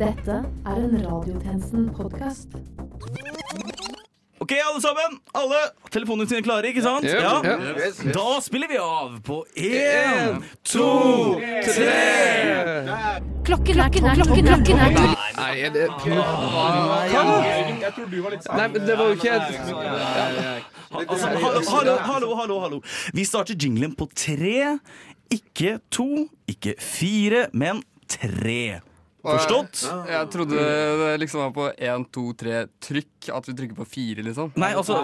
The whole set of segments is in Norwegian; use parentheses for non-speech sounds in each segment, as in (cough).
Dette er en Radiotjenesten-podkast. Ok, alle sammen. Alle Telefonene sine klare, ikke sant? Ja, ja. Da spiller vi av på én, to, tre. Klokken er tolv. Klokken er tolv. Nei, er det Jeg tror du var litt Nei, men det var jo ikke Altså, hallo, hallo, hallo, hallo, hallo. Vi starter jinglen på tre. Ikke to, ikke fire, men tre. Forstått? Jeg trodde det liksom var på én, to, tre trykk. At vi trykker på fire, liksom. Nei, altså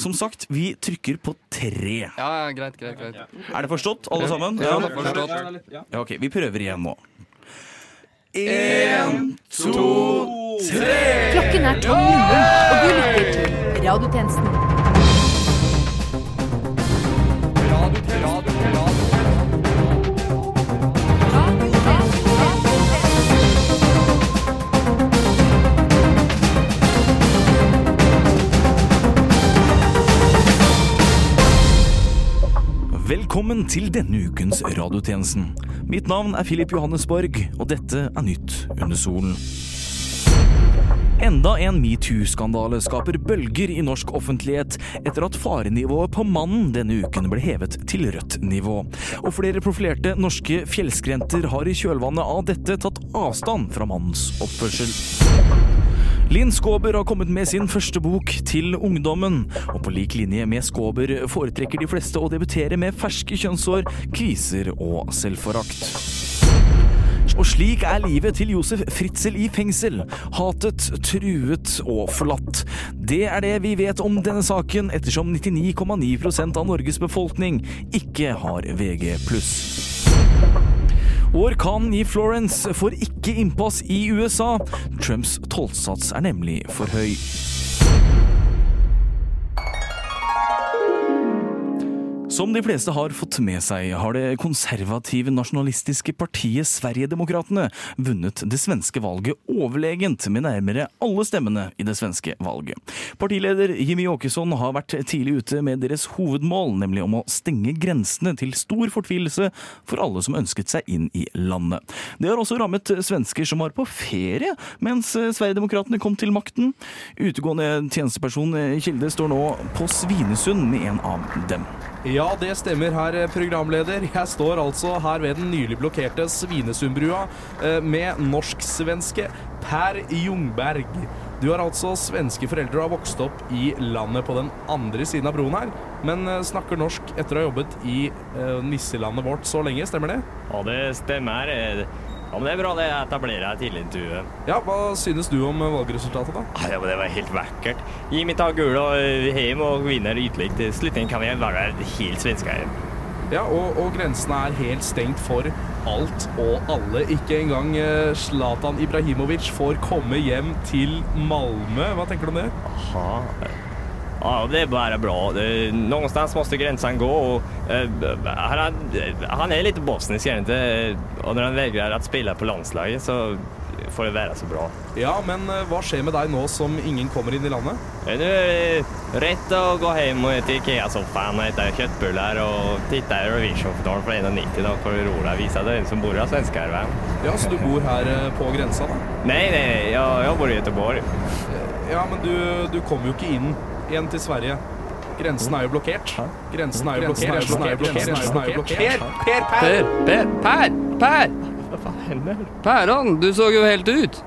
Som sagt, vi trykker på tre. Ja, ja, greit, greit, greit. Er det forstått, alle sammen? Ja, det er forstått. Ja, ok, vi prøver igjen nå. Én, to, tre. Klokken er tolv, og du lytter til Radiotjenesten. Velkommen til denne ukens radiotjenesten. Mitt navn er Filip Johannesborg, og dette er Nytt under solen. Enda en metoo-skandale skaper bølger i norsk offentlighet etter at farenivået på mannen denne uken ble hevet til rødt nivå. Og flere profilerte norske fjellskrenter har i kjølvannet av dette tatt avstand fra mannens oppførsel. Linn Skåber har kommet med sin første bok til ungdommen, og på lik linje med Skåber foretrekker de fleste å debutere med ferske kjønnshår, kviser og selvforakt. Og slik er livet til Josef Fritzel i fengsel. Hatet, truet og forlatt. Det er det vi vet om denne saken, ettersom 99,9% av Norges befolkning ikke har VG+. Orkanen i Florence får ikke innpass i USA. Trumps tollsats er nemlig for høy. Som de fleste har fått med seg, har det konservative nasjonalistiske partiet Sverigedemokraterna vunnet det svenske valget overlegent med nærmere alle stemmene i det svenske valget. Partileder Jimmy Åkesson har vært tidlig ute med deres hovedmål, nemlig om å stenge grensene til stor fortvilelse for alle som ønsket seg inn i landet. Det har også rammet svensker som var på ferie mens Sverigedemokraterna kom til makten. Utegående tjenesteperson Kilde står nå på Svinesund med en av dem. Ja, det stemmer, herr programleder. Jeg står altså her ved den nylig blokkerte Svinesundbrua eh, med norsk-svenske Per Jungberg. Du har altså svenske foreldre og har vokst opp i landet på den andre siden av broen her, men eh, snakker norsk etter å ha jobbet i eh, nisselandet vårt så lenge, stemmer det? Ja, det stemmer. Ja, men Det er bra det etablerer jeg tidlig intervjuet. Ja, hva synes du om valgresultatet, da? Ja, men Det var helt vakkert. Gi meg ta gul og eh, hjem og vinner ytterligere. Til slutt kan vi være helt svenske igjen. Ja, og, og grensene er helt stengt for alt og alle. Ikke engang eh, Zlatan Ibrahimovic får komme hjem til Malmö. Hva tenker du om det? Aha. Ja, det är bara bra. Någonstans måste gränsen gå. Och, eh, han, han är lite bosnisk, är inte? Och när han vägrar att spela på landslaget så får det være så bra. Ja, men eh, hva skjer med deg nå som ingen kommer inn i landet? Eh, det rätt att gå hjem og till Ikea-soffan och äta köttbullar och titta Eurovision-finalen för 1,90 då får du viser det som bor av svenskar. Ja, så du bor her eh, på grensa, da? Nei, nei, jeg, Jag, jag bor i Göteborg. Ja, men du, du kommer jo ikke inn igjen til Sverige. Grensen er jo blokkert. Grensen er jo blokkert. Grensen er jo blokkert. Grensen er jo blokkert. Per, per, per! Per, Per, Per! Pæran, du så jo helt ut.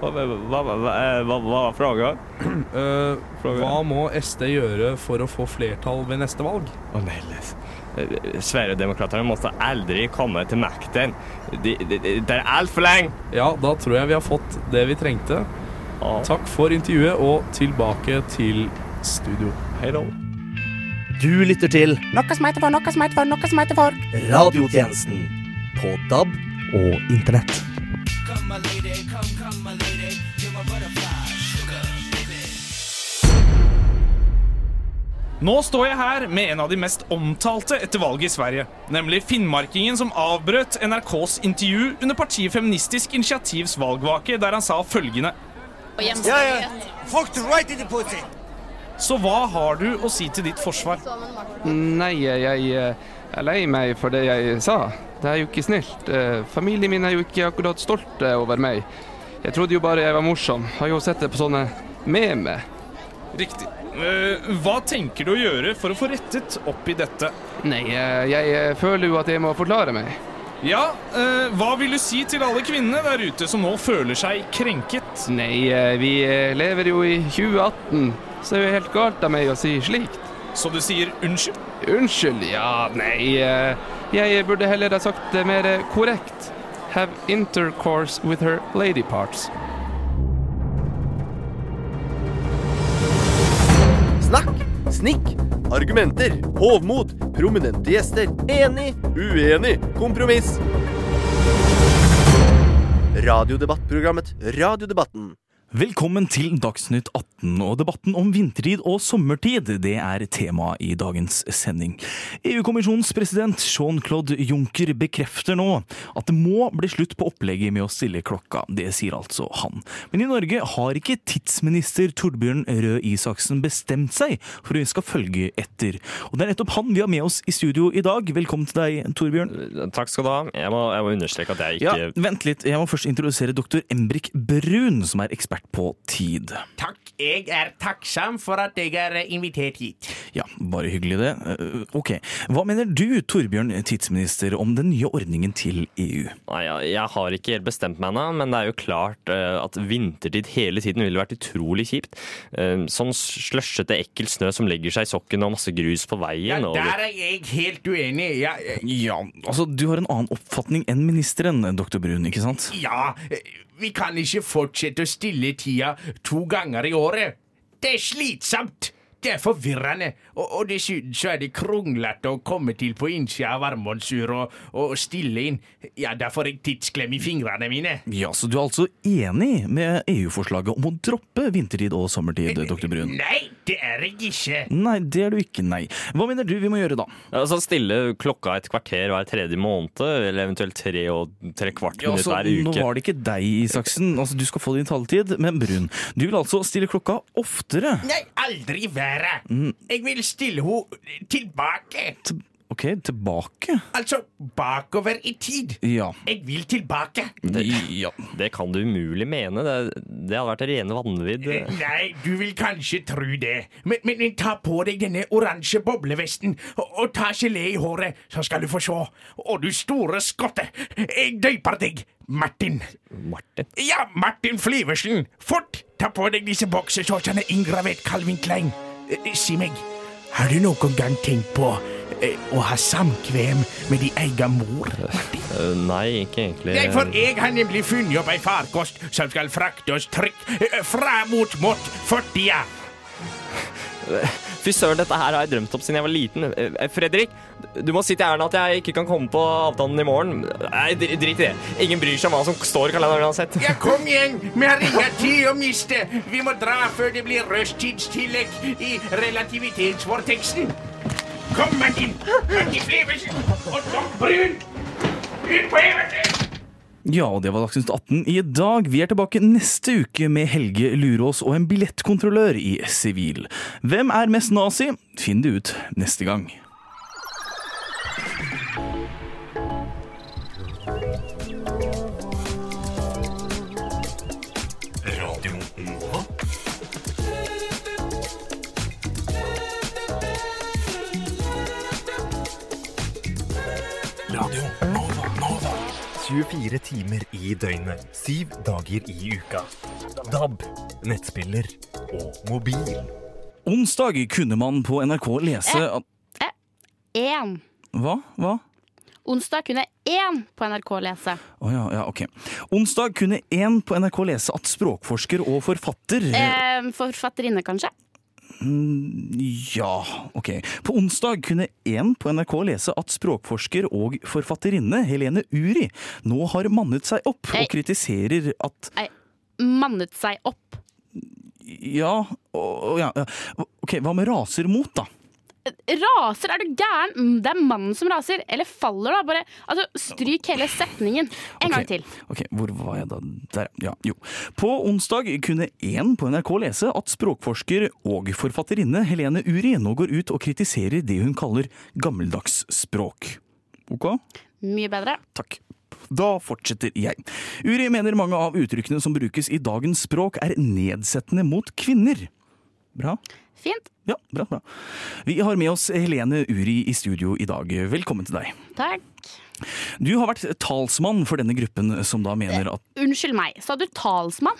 Vad va, va, va, va, va, var frågan? Eh, hva (clears throat) må SD gjøre for å få flertall ved neste valg? Å. Eh, Sverigedemokraterna måste aldri komme til makten. Det, de, de, de er altfor lenge. Ja, da tror jeg vi har fått det vi trengte. Takk for intervjuet, og tilbake til studio. Hei da. Du lytter til Noe som heter for, noe som heter for, noe som heter for. radiotjenesten på DAB og internett. Nå står jeg her med en av de mest omtalte etter valget i Sverige. Nemlig finnmarkingen som avbrøt NRKs intervju under partiet Feministisk initiativs valgvake, der han sa følgende Så hva har du å si til ditt forsvar? Nei, jeg, jeg er lei meg for det jeg sa. Det er jo ikke snilt. Eh, Familien min er jo ikke akkurat stolte over meg. Jeg trodde jo bare jeg var morsom. Har jo sett det på sånne meme. Riktig. Eh, hva tenker du å gjøre for å få rettet opp i dette? Nei, eh, jeg eh, føler jo at jeg må forklare meg. Ja, eh, hva vil du si til alle kvinnene der ute som nå føler seg krenket? Nei, eh, vi eh, lever jo i 2018, så det er jo helt galt av meg å si slikt. Så du sier unnskyld? Unnskyld, ja, nei eh, Jeg burde heller ha sagt det mer eh, korrekt. Have intercourse with her lady parts. Snakk, snikk, argumenter, hovmod, prominente gjester, enig, uenig, kompromiss. Radiodebattprogrammet Radiodebatten. Velkommen til Dagsnytt 18, og debatten om vintertid og sommertid det er tema i dagens sending. EU-kommisjonens president Jean-Claude Juncker bekrefter nå at det må bli slutt på opplegget med å stille klokka. Det sier altså han. Men i Norge har ikke tidsminister Torbjørn Røe Isaksen bestemt seg for å vi skal følge etter. Og det er nettopp han vi har med oss i studio i dag. Velkommen til deg, Torbjørn. Takk skal du ha. Jeg må, jeg må understreke at jeg ikke Ja, Vent litt, jeg må først introdusere doktor Embrik Brun, som er ekspert på tid. Takk. Jeg er takksom for at jeg er invitert hit. Ja, bare hyggelig det. Eh, Ok, Hva mener du, Torbjørn tidsminister, om den nye ordningen til EU? Nei, jeg, har ikke helt bestemt meg ennå, men det er jo klart eh, at vintertid hele tiden ville vært utrolig kjipt. Eh, sånn slushete, ekkel snø som legger seg i sokken og masse grus på veien. Ja, der er jeg helt uenig. Ja, Ja, altså Du har en annen oppfatning enn ministeren, doktor Brun, ikke sant? ja, vi kan ikke fortsette å stille tida to ganger i året. Det er slitsomt. Det er forvirrende, og, og dessuten så er det kronglete å komme til på innsida av armbåndsur og, og stille inn. Ja, da får jeg tidsklem i fingrene mine. Ja, Så du er altså enig med EU-forslaget om å droppe vintertid og sommertid, doktor Brun? Nei, det er jeg ikke. Nei, det er du ikke, nei. Hva mener du vi må gjøre da? Altså Stille klokka et kvarter hver tredje måned, eller eventuelt tre og tre kvart Ja, minutt altså, hver nå var det ikke deg, Isaksen. Altså, Du skal få din taletid, men Brun, du vil altså stille klokka oftere? Nei, aldri være. Mm. Jeg vil stille henne tilbake. Ok, tilbake? Altså bakover i tid. Ja. Jeg vil tilbake. ja. Det kan du umulig mene. Det, det hadde vært rene vanvidd. Nei, du vil kanskje tro det. Men, men, men ta på deg denne oransje boblevesten og, og ta gelé i håret, så skal du få se. Og du store skotte, jeg døyper deg. Martin. Martin? Ja, Martin Fliversen. Fort, ta på deg disse boksershortsene inngravert Calvin Klein. Eh, Si meg, har du noen gang tenkt på eh, å ha samkvem med din egen mor? Eh, Nei, ikke egentlig. Nei, for jeg har nemlig funnet opp ei farkost som skal frakte oss trygt eh, fra mot mot fortida. Fy søren, dette her har jeg drømt om siden jeg var liten. Eh, Fredrik, du må si til Erna at jeg ikke kan komme på avtalen i morgen. Nei, drit i det. Ingen bryr seg om hva som står i kalenderen uansett. Ja, kom igjen! Vi har ingen tid å miste. Vi må dra før det blir rushtidstillegg i relativitetsvorteksten. Kom, Martin! Og Tom Brun! Ut på! Ja, og det var Dagsnytt 18 i dag. Vi er tilbake neste uke med Helge Lurås og en billettkontrollør i sivil. Hvem er mest nazi? Finn det ut neste gang. 24 timer i døgnet, 7 dager i uka. DAB, nettspiller og mobil. Onsdag kunne man på NRK lese at Én. Hva? Hva? Onsdag kunne én på NRK lese. Oh, ja, ja, ok. Onsdag kunne én på NRK lese at språkforsker og forfatter Eh, forfatterinne, kanskje? Mm, Ja, ok. På onsdag kunne én på NRK lese at språkforsker og forfatterinne Helene Uri nå har mannet seg opp og kritiserer at Nei, mannet seg opp. Ja, å, ja, ja. Ok, hva med raser mot, da? Raser, er du gæren? Mm, Det er mannen som raser. Eller faller, da. Bare, altså, stryk hele setningen. En gang til. Ok, Hvor var jeg da? Der, ja. Jo. På onsdag kunne én på NRK lese at språkforsker og forfatterinne Helene Uri nå går ut og kritiserer det hun kaller gammeldags språk. Ok? Mye bedre. Takk. Da fortsetter jeg. Uri mener mange av uttrykkene som brukes i dagens språk er nedsettende mot kvinner. Bra. Fint. Ja, bra, bra. Vi har med oss Helene Uri i studio i dag. Velkommen til deg. Takk. Du har vært talsmann for denne gruppen som da mener at Unnskyld meg, sa du talsmann?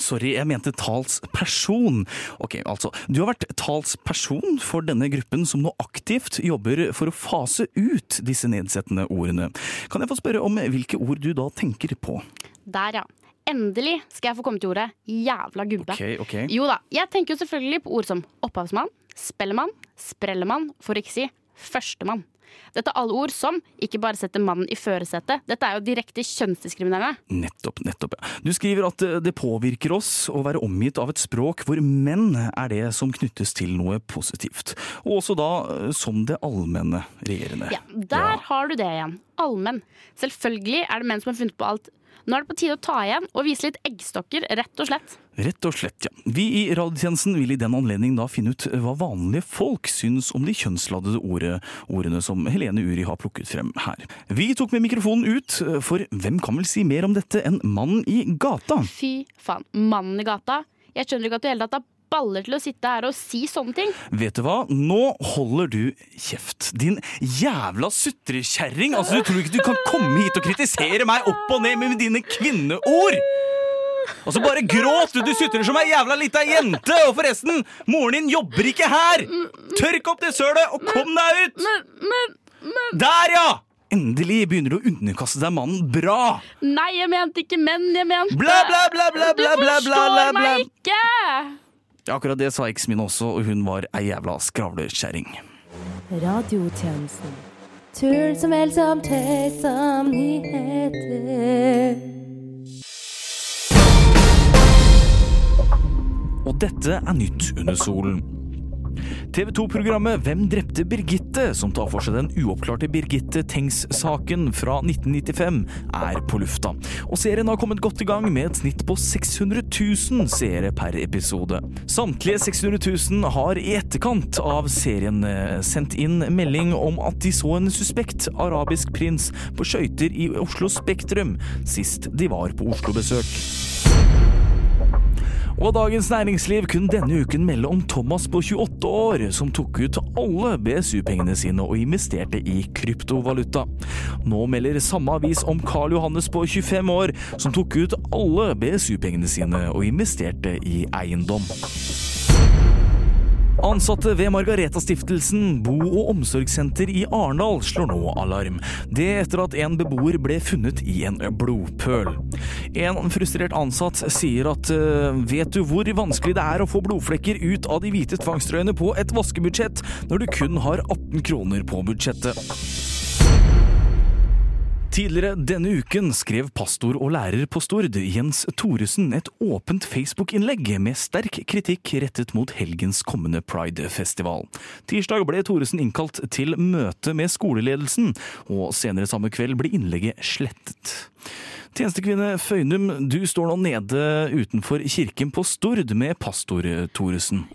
Sorry, jeg mente talsperson. Ok, altså. Du har vært talsperson for denne gruppen som nå aktivt jobber for å fase ut disse nedsettende ordene. Kan jeg få spørre om hvilke ord du da tenker på? Der, ja. Endelig skal jeg få komme til ordet jævla gubbe. Okay, okay. Jo da, jeg tenker jo selvfølgelig på ord som opphavsmann, spellemann, sprellemann, for ikke si førstemann. Dette er alle ord som ikke bare setter mannen i førersetet, dette er jo direkte kjønnsdiskriminerende. Nettopp, nettopp. ja. Du skriver at eh, det påvirker oss å være omgitt av et språk hvor menn er det som knyttes til noe positivt. Og også da eh, som det allmenne regjerende. Ja, Der har du det igjen. Allmenn. Selvfølgelig er det menn som har funnet på alt. Nå er det på tide å ta igjen og vise litt eggstokker, rett og slett. Rett og slett, ja. Vi i radiotjenesten vil i den anledning da finne ut hva vanlige folk syns om de kjønnsladede ordet, ordene som Helene Uri har plukket frem her. Vi tok med mikrofonen ut, for hvem kan vel si mer om dette enn mannen i gata? Fy faen. Mannen i gata. Jeg skjønner ikke at du i hele tatt har baller til å sitte her og si sånne ting. Vet du hva, nå holder du kjeft. Din jævla sutrekjerring! Altså, du tror ikke du kan komme hit og kritisere meg opp og ned med dine kvinneord! Og så bare gråt du! Du sutrer som ei jævla lita jente! Og forresten, moren din jobber ikke her! Tørk opp det sølet og kom deg ut! Der, ja! Endelig begynner du å underkaste deg mannen bra! Nei, jeg mente ikke menn, jeg mente Bla, bla, bla, bla, bla, Du bla, bla, bla, forstår meg ikke! Akkurat det sa eksen min også, og hun var ei jævla skravlekjerring. Radiotjenesten. Turen som vel som tøys som nyheter. Og dette er nytt under solen. TV 2-programmet Hvem drepte Birgitte?, som tar for seg den uoppklarte Birgitte Tengs-saken fra 1995, er på lufta. Og serien har kommet godt i gang med et snitt på 600 000 seere per episode. Samtlige 600 000 har i etterkant av serien eh, sendt inn melding om at de så en suspekt arabisk prins på skøyter i Oslo Spektrum sist de var på Oslo-besøk. Og Dagens Næringsliv kunne denne uken melde om Thomas på 28 år, som tok ut alle BSU-pengene sine og investerte i kryptovaluta. Nå melder samme avis om Karl Johannes på 25 år, som tok ut alle BSU-pengene sine og investerte i eiendom. Ansatte ved Margareta-stiftelsen bo- og omsorgssenter i Arendal slår nå alarm. Det etter at en beboer ble funnet i en blodpøl. En frustrert ansatt sier at eh, vet du hvor vanskelig det er å få blodflekker ut av de hvite tvangstrøyene på et vaskebudsjett, når du kun har 18 kroner på budsjettet? Tidligere denne uken skrev pastor og lærer på Stord, Jens Thoresen, et åpent Facebook-innlegg med sterk kritikk rettet mot helgens kommende Pride-festival. Tirsdag ble Thoresen innkalt til møte med skoleledelsen, og senere samme kveld ble innlegget slettet. Tjenestekvinne Føynum, du står nå nede utenfor kirken på Stord med pastor Thoresen.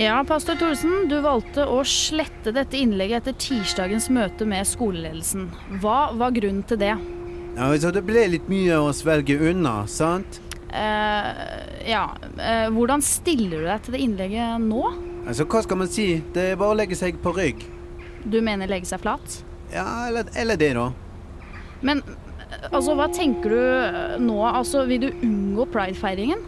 Ja, pastor Thoresen, du valgte å slette dette innlegget etter tirsdagens møte med skoleledelsen. Hva var grunnen til det? Ja, altså, det ble litt mye å svelge unna, sant? Eh, ja, eh, hvordan stiller du deg til det innlegget nå? Altså, hva skal man si? Det er bare å legge seg på rygg. Du mener legge seg flat? Ja, eller, eller det, da. Men eh, altså, hva tenker du eh, nå? Altså, vil du unngå pridefeiringen?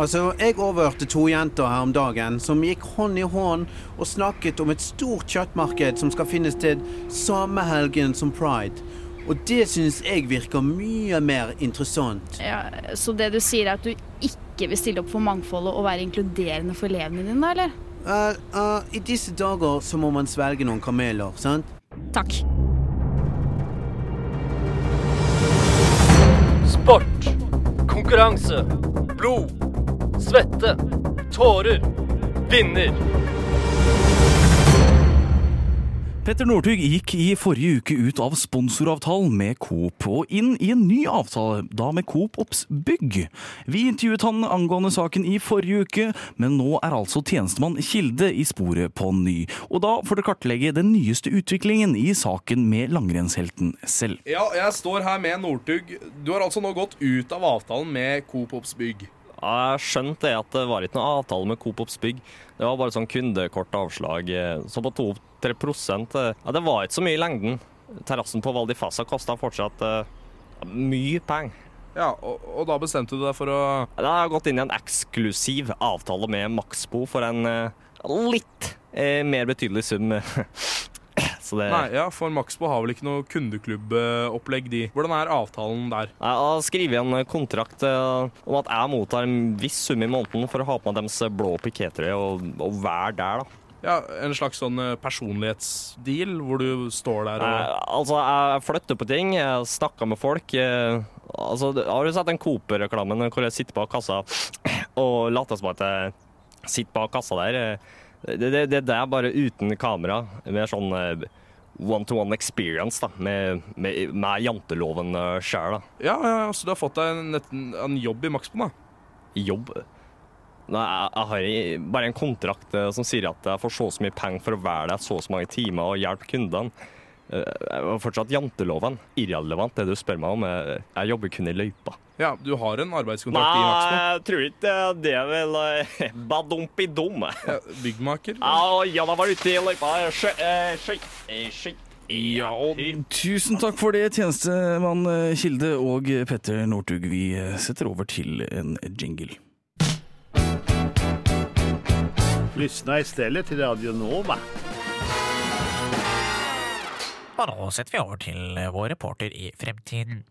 Altså, jeg overhørte to jenter her om dagen som gikk hånd i hånd og snakket om et stort kjøttmarked som skal finnes til samme helgen som pride. Og det syns jeg virker mye mer interessant. Ja, så det du sier er at du ikke vil stille opp for mangfoldet og være inkluderende for elevene dine, eller? Uh, uh, I disse dager så må man svelge noen kameler, sant? Takk. Sport. Konkurranse. Blod. Svette. Tårer. Vinner. Petter Northug gikk i forrige uke ut av sponsoravtalen med Coop og inn i en ny avtale, da med Coop Ops Bygg. Vi intervjuet han angående saken i forrige uke, men nå er altså tjenestemann Kilde i sporet på ny. Og da får du kartlegge den nyeste utviklingen i saken med langrennshelten selv. Ja, jeg står her med Northug. Du har altså nå gått ut av avtalen med Coop Ops Bygg. Jeg skjønte det at det var ikke noe avtale med Coop Ops Bygg. Det var bare sånn kundekortavslag. avslag. Så på 2-3 prosent, eh, Ja, det var ikke så mye i lengden. Terrassen på Val di Fassa kosta fortsatt uh, mye penger. Ja, og, og da bestemte du deg for å Da har jeg gått inn i en eksklusiv avtale med Maxbo for en uh, litt uh, mer betydelig sum. Det Nei, ja, for Maxbo har vel ikke noe kundeklubbopplegg, de. Hvordan er avtalen der? Jeg har skrevet en kontrakt eh, om at jeg mottar en viss sum i måneden for å ha på meg deres blå pikétrøye og, og være der, da. Ja, En slags sånn eh, personlighetsdeal, hvor du står der og Nei, altså, jeg flytter på ting, jeg snakker med folk. Eh, altså, har du sett den Coop-reklamen hvor jeg sitter bak kassa (sniffs) og later som at jeg sitter bak kassa der? Eh, Det, det, det, er bare uten kamera, med sånn eh, one-to-one experience da, med, med, med janteloven sjæl. Ja, ja, ja, så du har fått deg en, en, jobb i Maxbo, da? Jobb? Nei, jeg, jeg har bare en kontrakt eh, som sier at jeg får så så mye penger for å være der så og så mange timer og hjelpe kundene. Eh, Jeg har fortsatt janteloven. Irrelevant det du spør meg om. Jeg jobber kun i løypa. Ja, du har en arbeidskontrakt i Maxbo? jeg tror ikke det er vel uh, (laughs) badumpidum. Ja, byggmaker? Ja, ja, da var ute i løypa. Eh, eh, Ja, og tusen takk for det, tjenestemann eh, Kilde og Petter Northug. Vi eh, setter over til en jingle. Lyssna istället till Radio Nova. Og nå setter vi over til vår reporter i fremtiden.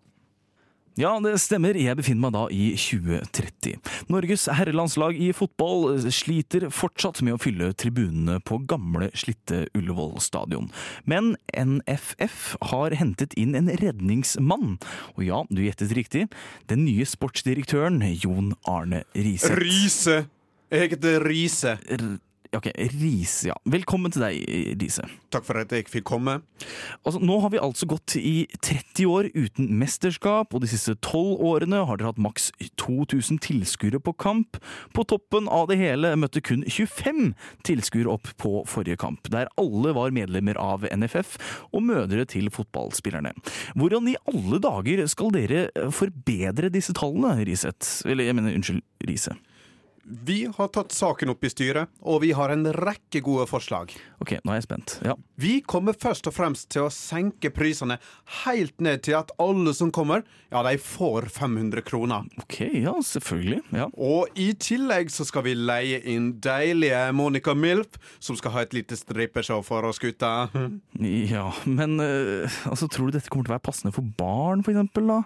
Ja, det stemmer. Jeg befinner meg da i 2030. Norges herrelandslag i fotball sliter fortsatt med å fylle tribunene på gamle, slitte Ullevål stadion. Men NFF har hentet inn en redningsmann. Og ja, du gjettet riktig. Den nye sportsdirektøren Jon Arne Riise. Riise! Jeg heter Riise. Ok, Riise, ja. Velkommen til deg, Riise. Takk for at jeg fikk komme. Altså, nå har vi altså gått i 30 år uten mesterskap, og de siste 12 årene har dere hatt maks 2000 tilskuere på kamp. På toppen av det hele møtte kun 25 tilskuere opp på forrige kamp, der alle var medlemmer av NFF og mødre til fotballspillerne. Hvordan i alle dager skal dere forbedre disse tallene, Riseth? Eller, jeg mener, unnskyld, Riise. Vi har tatt saken opp i styret, og vi har en rekke gode forslag. Ok, nå er jeg spent. Ja. Vi kommer først og fremst til å senke prisene helt ned til at alle som kommer, ja, de får 500 kroner. Ok, ja, selvfølgelig. Ja. Og i tillegg så skal vi leie inn deilige Monica Milf, som skal ha et lite strippeshow for oss gutta. Ja, men eh, altså, tror du dette kommer til å være passende for barn, for eksempel, da?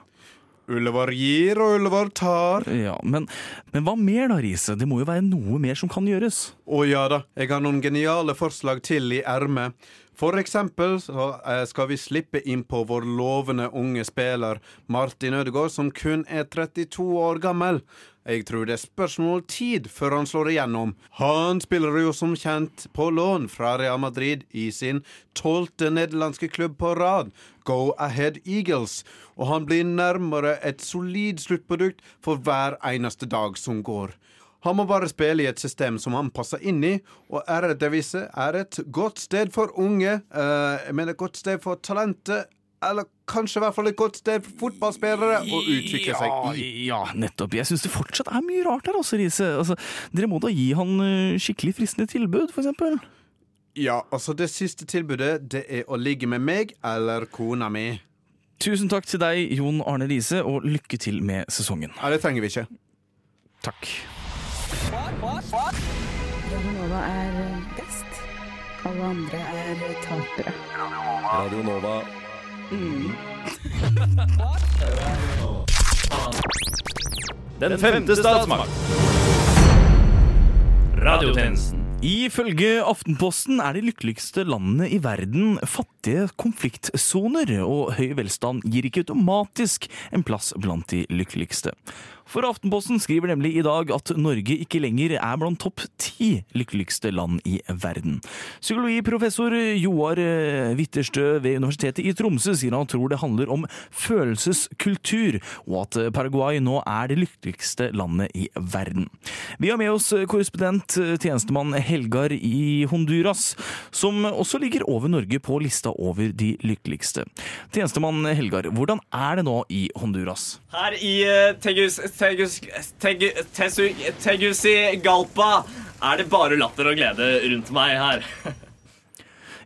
Ullevål gir, og Ullevål tar. Ja, men, men hva mer da, Riise? Det må jo være noe mer som kan gjøres. Å ja da, jeg har noen geniale forslag til i ermet. For eksempel eh, skal vi slippe inn på vår lovende unge spiller Martin Ødegaard, som kun er 32 år gammel. Jeg tror det er spørsmål tid før han slår igjennom. Han spiller jo som kjent på lån fra Real Madrid i sin tolvte nederlandske klubb på rad, Go Ahead Eagles, og han blir nærmere et solid sluttprodukt for hver eneste dag som går. Han må bare spille i et system som han passer inn i, og RD-vise er et godt sted for unge, uh, mener et godt sted for talentet, eller kanskje i hvert fall et godt sted for fotballspillere å utvikle seg i. Ja, nettopp. Jeg syns det fortsatt er mye rart her også, Riise. Altså, dere må da gi han eh, skikkelig fristende tilbud, for eksempel. Ja, altså det siste tilbudet, det er å ligge med meg eller kona mi. Tusen takk til deg, Jon Arne Riise, og lykke til med sesongen. Ja, det trenger vi ikke. Takk. Radio Nova er best. Alle andre er tapere. Radio Nova. Den femte statsmakt. Radiotjenesten. Ifølge Aftenposten er de lykkeligste landene i verden fattige fattige konfliktsoner, og høy velstand gir ikke automatisk en plass blant de lykkeligste. For Aftenposten skriver nemlig i dag at Norge ikke lenger er blant topp ti lykkeligste land i verden. Psykologiprofessor Joar eh, Witterstø ved Universitetet i Tromsø sier han tror det handler om følelseskultur, og at Paraguay nå er det lykkeligste landet i verden. Vi har med oss korrespondent eh, tjenestemann Helgar i Honduras, som også ligger over Norge på lista over de lykkeligste. Tjenestemann Helgar, hvordan er det nå i Honduras? Her i eh, Tegus, Tegus, Tegu, Tegucigalpa er det bare latter og glede rundt meg her. (laughs)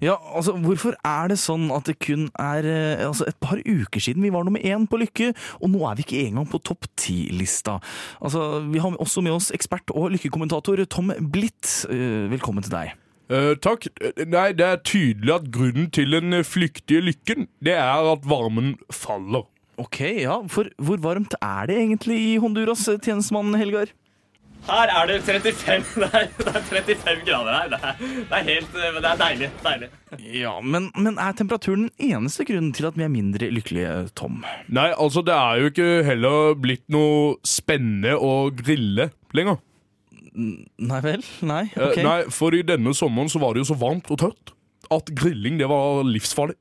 Ja, altså, Hvorfor er det sånn at det kun er eh, altså, et par uker siden vi var nummer én på Lykke, og nå er vi ikke engang på topp ti-lista? Altså, vi har også med oss ekspert og lykkekommentator Tom Blitt. Eh, Velkommen til deg. Eh, takk. Nei, det er tydelig at grunnen til den flyktige lykken, det er at varmen faller. Ok, ja, For hvor varmt er det egentlig i Honduras, tjenestemann Helgar? Her er det 35, (laughs) det er, det er 35 grader her. Det er, det er helt Det er deilig. deilig. Ja, men, men er temperaturen den eneste grunnen til at vi er mindre lykkelige, Tom? Nei, altså, det er jo ikke heller blitt noe spennende å grille lenger. Nei vel? Nei? Eh, ok. Nei, for i denne sommeren så var det jo så varmt og tørt at grilling det var livsfarlig.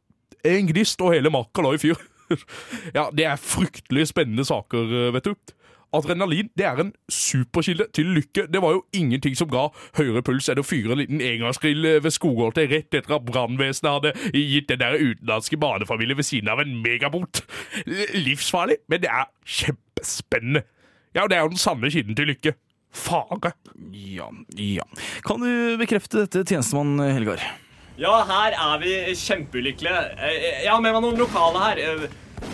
En gnist og hele makka la i fyr. (laughs) ja, det er fryktelig spennende saker, eh, vet du. Adrenalin det er en superkilde til lykke. Det var jo ingenting som ga høyere puls enn å fyre en liten engangsgrill ved skogholtet rett etter at brannvesenet hadde gitt den der utenlandske barnefamilien ved siden av en megabot. Livsfarlig, men det er kjempespennende. Ja, og det er jo den sanne kilden til lykke. Fare. Ja, ja. Kan du bekrefte dette, tjenestemann Helgar? Ja, her er vi kjempelykkelige. Eh, Jeg har med meg noen lokale her. Eh,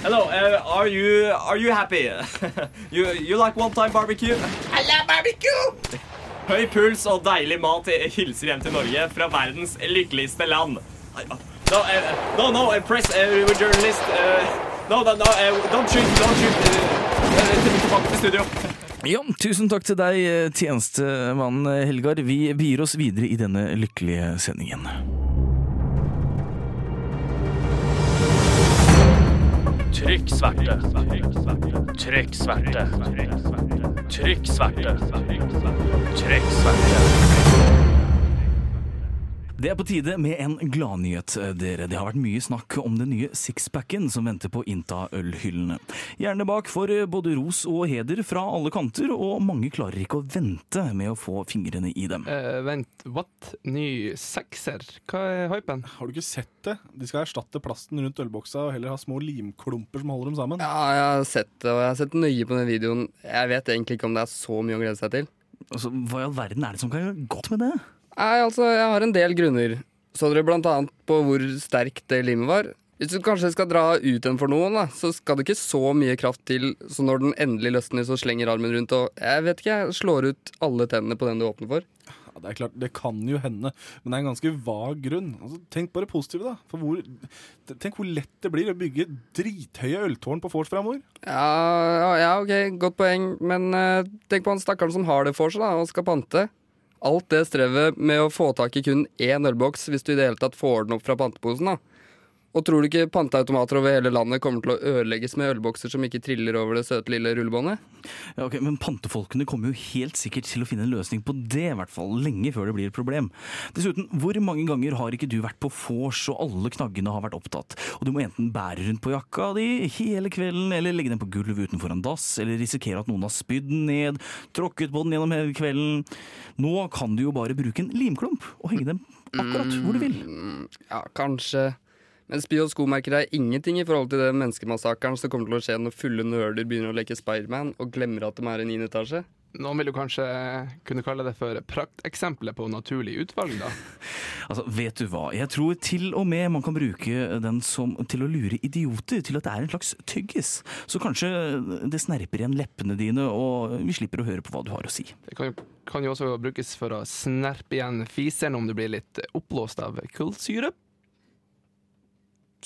Hello, uh, are you are you happy? (laughs) you, you like one time barbecue? I love barbecue! Høy puls og deilig mat hilser hjem til Norge fra verdens lykkeligste land. No, uh, no, no, eh, press uh, journalist. Uh, no, no, no, uh, don't shoot, don't shoot. Uh, eh, Tilbake til studio. Ja, tusen takk til deg, tjenestemann Helgar. Vi begir oss videre i denne lykkelige sendingen. Trykk sverte. Trykk sverte. Trykk sverte. Trykk sverte. Det er på tide med en gladnyhet, dere. Det har vært mye snakk om den nye sixpacken som venter på å innta ølhyllene. Gjerne bak for både ros og heder fra alle kanter, og mange klarer ikke å vente med å få fingrene i dem. Uh, vent, what? Ny sekser? Hva er hypen? Har du ikke sett det? De skal erstatte plasten rundt ølboksa og heller ha små limklumper som holder dem sammen. Ja, jeg har sett det, og jeg har sett nøye på den videoen. Jeg vet egentlig ikke om det er så mye å glede seg til. Altså, Hva i all verden er det som kan gjøre godt med det? Nei, altså, jeg har en del grunner. Så dere blant annet på hvor sterkt det limet var? Hvis du kanskje skal dra ut en for noen, da, så skal det ikke så mye kraft til, så når den endelig løsner, så slenger armen rundt og jeg vet ikke, jeg slår ut alle tennene på den du åpner for. Ja, det er klart, det kan jo hende, men det er en ganske vag grunn. Altså, tenk på det positive, da. For hvor, tenk hvor lett det blir å bygge drithøye øltårn på vors framover. Ja, ja, ja, ok, godt poeng, men uh, tenk på han stakkaren som har det for seg, da, og skal pante. Alt det strevet med å få tak i kun én ølboks, hvis du i det hele tatt får den opp fra panteposen, da. Og tror du ikke panteautomater over hele landet kommer til å ødelegges med ølbokser som ikke triller over det søte lille rullebåndet? Ja, ok, Men pantefolkene kommer jo helt sikkert til å finne en løsning på det, i hvert fall lenge før det blir et problem. Dessuten, hvor mange ganger har ikke du vært på vors og alle knaggene har vært opptatt, og du må enten bære rundt på jakka di hele kvelden, eller legge den på gulvet utenfor en dass, eller risikere at noen har spydd den ned, tråkket på den gjennom hele kvelden. Nå kan du jo bare bruke en limklump og henge dem akkurat hvor du vil. Mm, Ja, kanskje. Men spy og skomerker er ingenting i forhold til den menneskemassakren som kommer til å skje når fulle nerder begynner å leke Spiderman og glemmer at de er i 9. etasje. Noen vil jo kanskje kunne kalle det for prakteksempelet på naturlig utvalg, da. (laughs) Altså, vet du hva? Jeg tror til og med man kan bruke den som til å lure idioter til at det er en slags tyggis. Så kanskje det snerper igjen leppene dine, og vi slipper å høre på hva du har å si. Det kan jo, kan jo også brukes for å snerpe igjen fiseren om du blir litt oppblåst av kullsyre.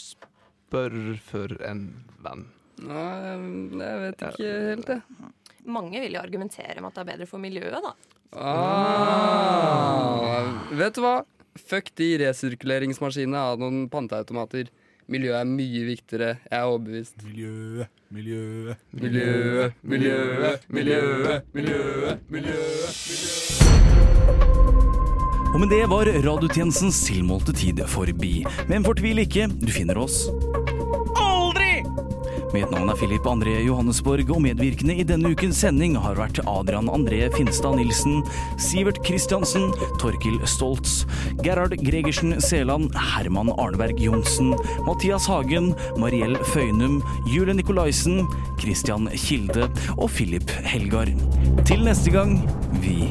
Spør for en venn. Nei, jeg vet ikke helt, det. Mange vil jo argumentere med at det er bedre for miljøet, da. Ah, vet du hva? fuck de resirkuleringsmaskinene av noen panteautomater. Miljøet er mye viktigere. Jeg er overbevist. Miljøet, miljøet, Miljøet, miljøet, Miljøet, miljøet, miljøet, miljøet, miljøet. Og med det var radiotjenestens tilmålte tid forbi. Men fortvil ikke, du finner oss Aldri! Mitt navn er Filip André Johannesborg, og medvirkende i denne ukens sending har vært Adrian André Finstad Nilsen, Sivert Kristiansen, Torkil Stoltz, Gerhard Gregersen Seland, Herman Arneberg Johnsen, Mathias Hagen, Mariell Føynum, Julie Nikolaisen, Christian Kilde og Philip Helgar. Til neste gang, vi